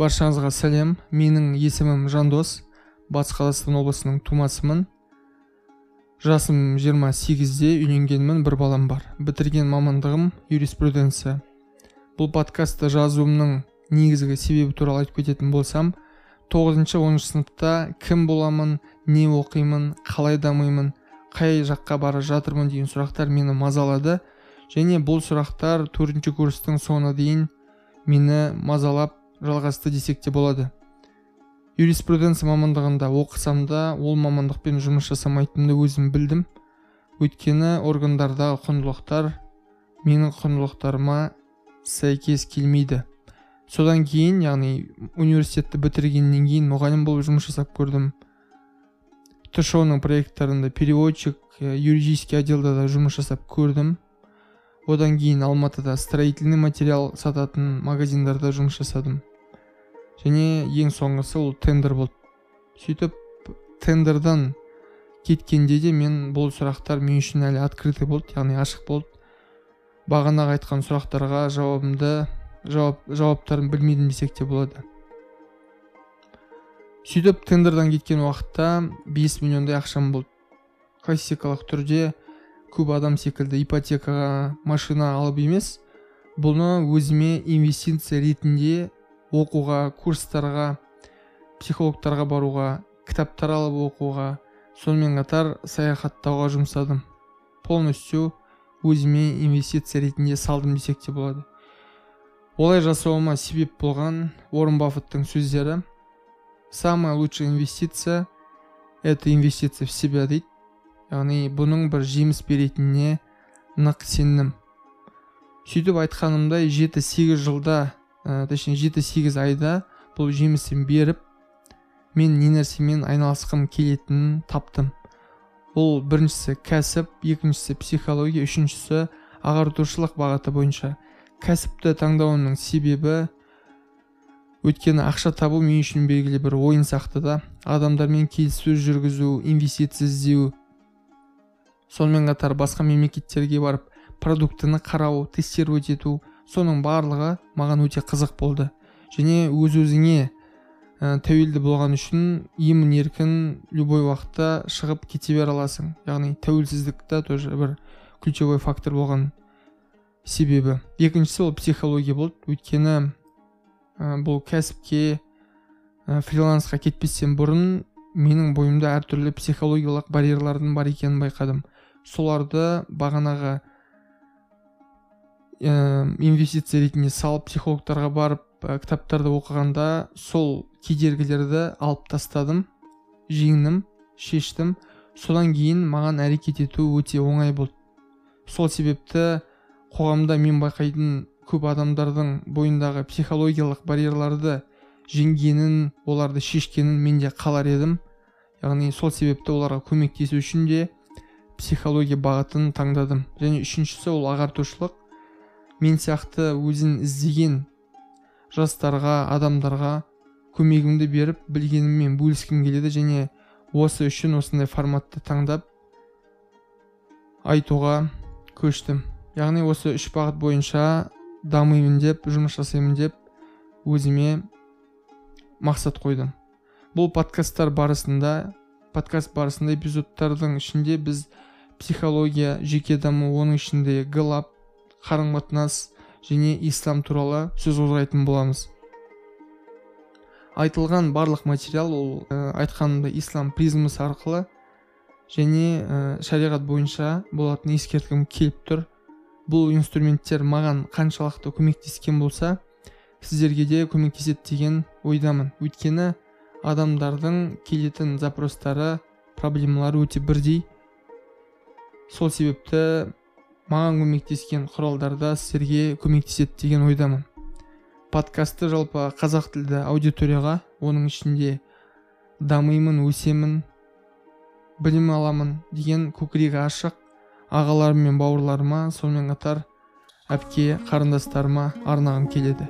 баршаңызға сәлем. Менің есімім жандос. Батыс қазақстан облысының тумасымын. Жасым 28-де үйленгенмін. Бір балам бар. Бітірген мамандығым юриспруденция. Бұл подкастты жазуымның негізгі себебі туралы айтып кететін болсам 9 оныншы сыныпта кім боламын не оқимын қалай дамимын қай жаққа бара жатырмын деген сұрақтар мені мазалады. Және бұл сұрақтар төртінші курстың соңына дейін мені мазалап жалғасты десек те болады. Юриспруденция мамандығында оқысам да ол мамандықпен жұмыс жасамайтынымды өзім білдім. Өйткені органдардағы құндылықтар менің құндылықтарыма сәйкес келмейді. Содан кейін яғни университетті бітіргеннен кейін мұғалім болып жұмыс жасап көрдім. Тшо ның проекттарында переводчик юридический отделда да жұмыс жасап көрдім. Одан кейін алматыда строительный материал сататын магазиндарда жұмыс жасадым. Және ең соңғысы ол тендер болды. Сөйтіп тендердан кеткенде де мен бұл сұрақтар мен үшін әлі открытый болды яғни ашық болды. Бағанағы айтқан сұрақтарға жауабымды жауап жауаптарын білмедім десек те болады. Сөйтіп тендердан кеткен уақытта 5 миллиондай ақшам болды. Классикалық түрде көп адам секілді ипотекаға машина алып емес бұны өзіме инвестиция ретінде оқуға курстарға психологтарға баруға кітаптар алып оқуға сонымен қатар саяхаттауға жұмсадым. Полностью өзіме инвестиция ретінде салдым десек те болады. Олай жасауыма себеп болған уоррен баффеттің сөздері самая лучшая инвестиция это инвестиция в себя дейді. Яғни бұның бір жеміс беретініне нық сендім сөйтіп айтқанымдай жеті сегіз жылда ә, точнее жеті сегіз айда бұл жемісін беріп мен не нәрсемен айналысқым келетінін таптым. Ол біріншісі кәсіп екіншісі психология үшіншісі ағартушылық бағыты бойынша. Кәсіпті таңдауымның себебі өйткені ақша табу мен үшін белгілі бір ойын сияқты да адамдармен келіссөз жүргізу инвестиция іздеу сонымен қатар басқа мемлекеттерге барып продуктіні қарау тестировать ету соның барлығы маған өте қызық болды. Және өз өзіңе ә, тәуелді болған үшін емін еркін любой уақытта шығып кете бере аласың. Яғни тәуелсіздік та тоже бір ключевой фактор болған себебі. Екіншісі ол психология болды. Өйткені ә, бұл кәсіпке ә, фрилансқа кетпестен бұрын менің бойымда әртүрлі психологиялық барьерлардың бар екенін байқадым. Соларды бағанағы ә, инвестиция ретінде салып психологтарға барып ә, кітаптарды оқығанда сол кедергілерді алып тастадым жеңдім шештім. Содан кейін маған әрекет ету өте оңай болды. Сол себепті қоғамда мен байқайтын көп адамдардың бойындағы психологиялық барьерларды жеңгенін оларды шешкенін мен де қалар едім. Яғни сол себепті оларға көмектесу үшін де психология бағытын таңдадым. Және үшіншісі ол ағартушылық. Мен сияқты өзін іздеген жастарға адамдарға көмегімді беріп білгеніммен бөліскім келеді және осы үшін осындай форматты таңдап айтуға көштім. Яғни осы үш бағыт бойынша дамимын деп жұмыс жасаймын деп өзіме мақсат қойдым. Бұл подкасттар барысында подкаст барысында эпизодтардың ішінде біз психология жеке даму оның ішінде глаб қарым қатынас және ислам туралы сөз қозғайтын боламыз. Айтылған барлық материал ол ә, айтқанымда ислам призмасы арқылы және ә, шариғат бойынша болатын ескерткім келіп тұр. Бұл инструменттер маған қаншалықты көмектескен болса сіздерге де көмектеседі деген ойдамын. Өйткені адамдардың келетін запростары проблемалары өте бірдей. Сол себепті маған көмектескен құралдарда сіздерге көмектеседі деген ойдамын. Подкастты жалпы қазақ тілді аудиторияға оның ішінде дамимын өсемін білім аламын деген көкірегі ашық ағаларым мен бауырларыма сонымен қатар әпке қарындастарыма арнағым келеді.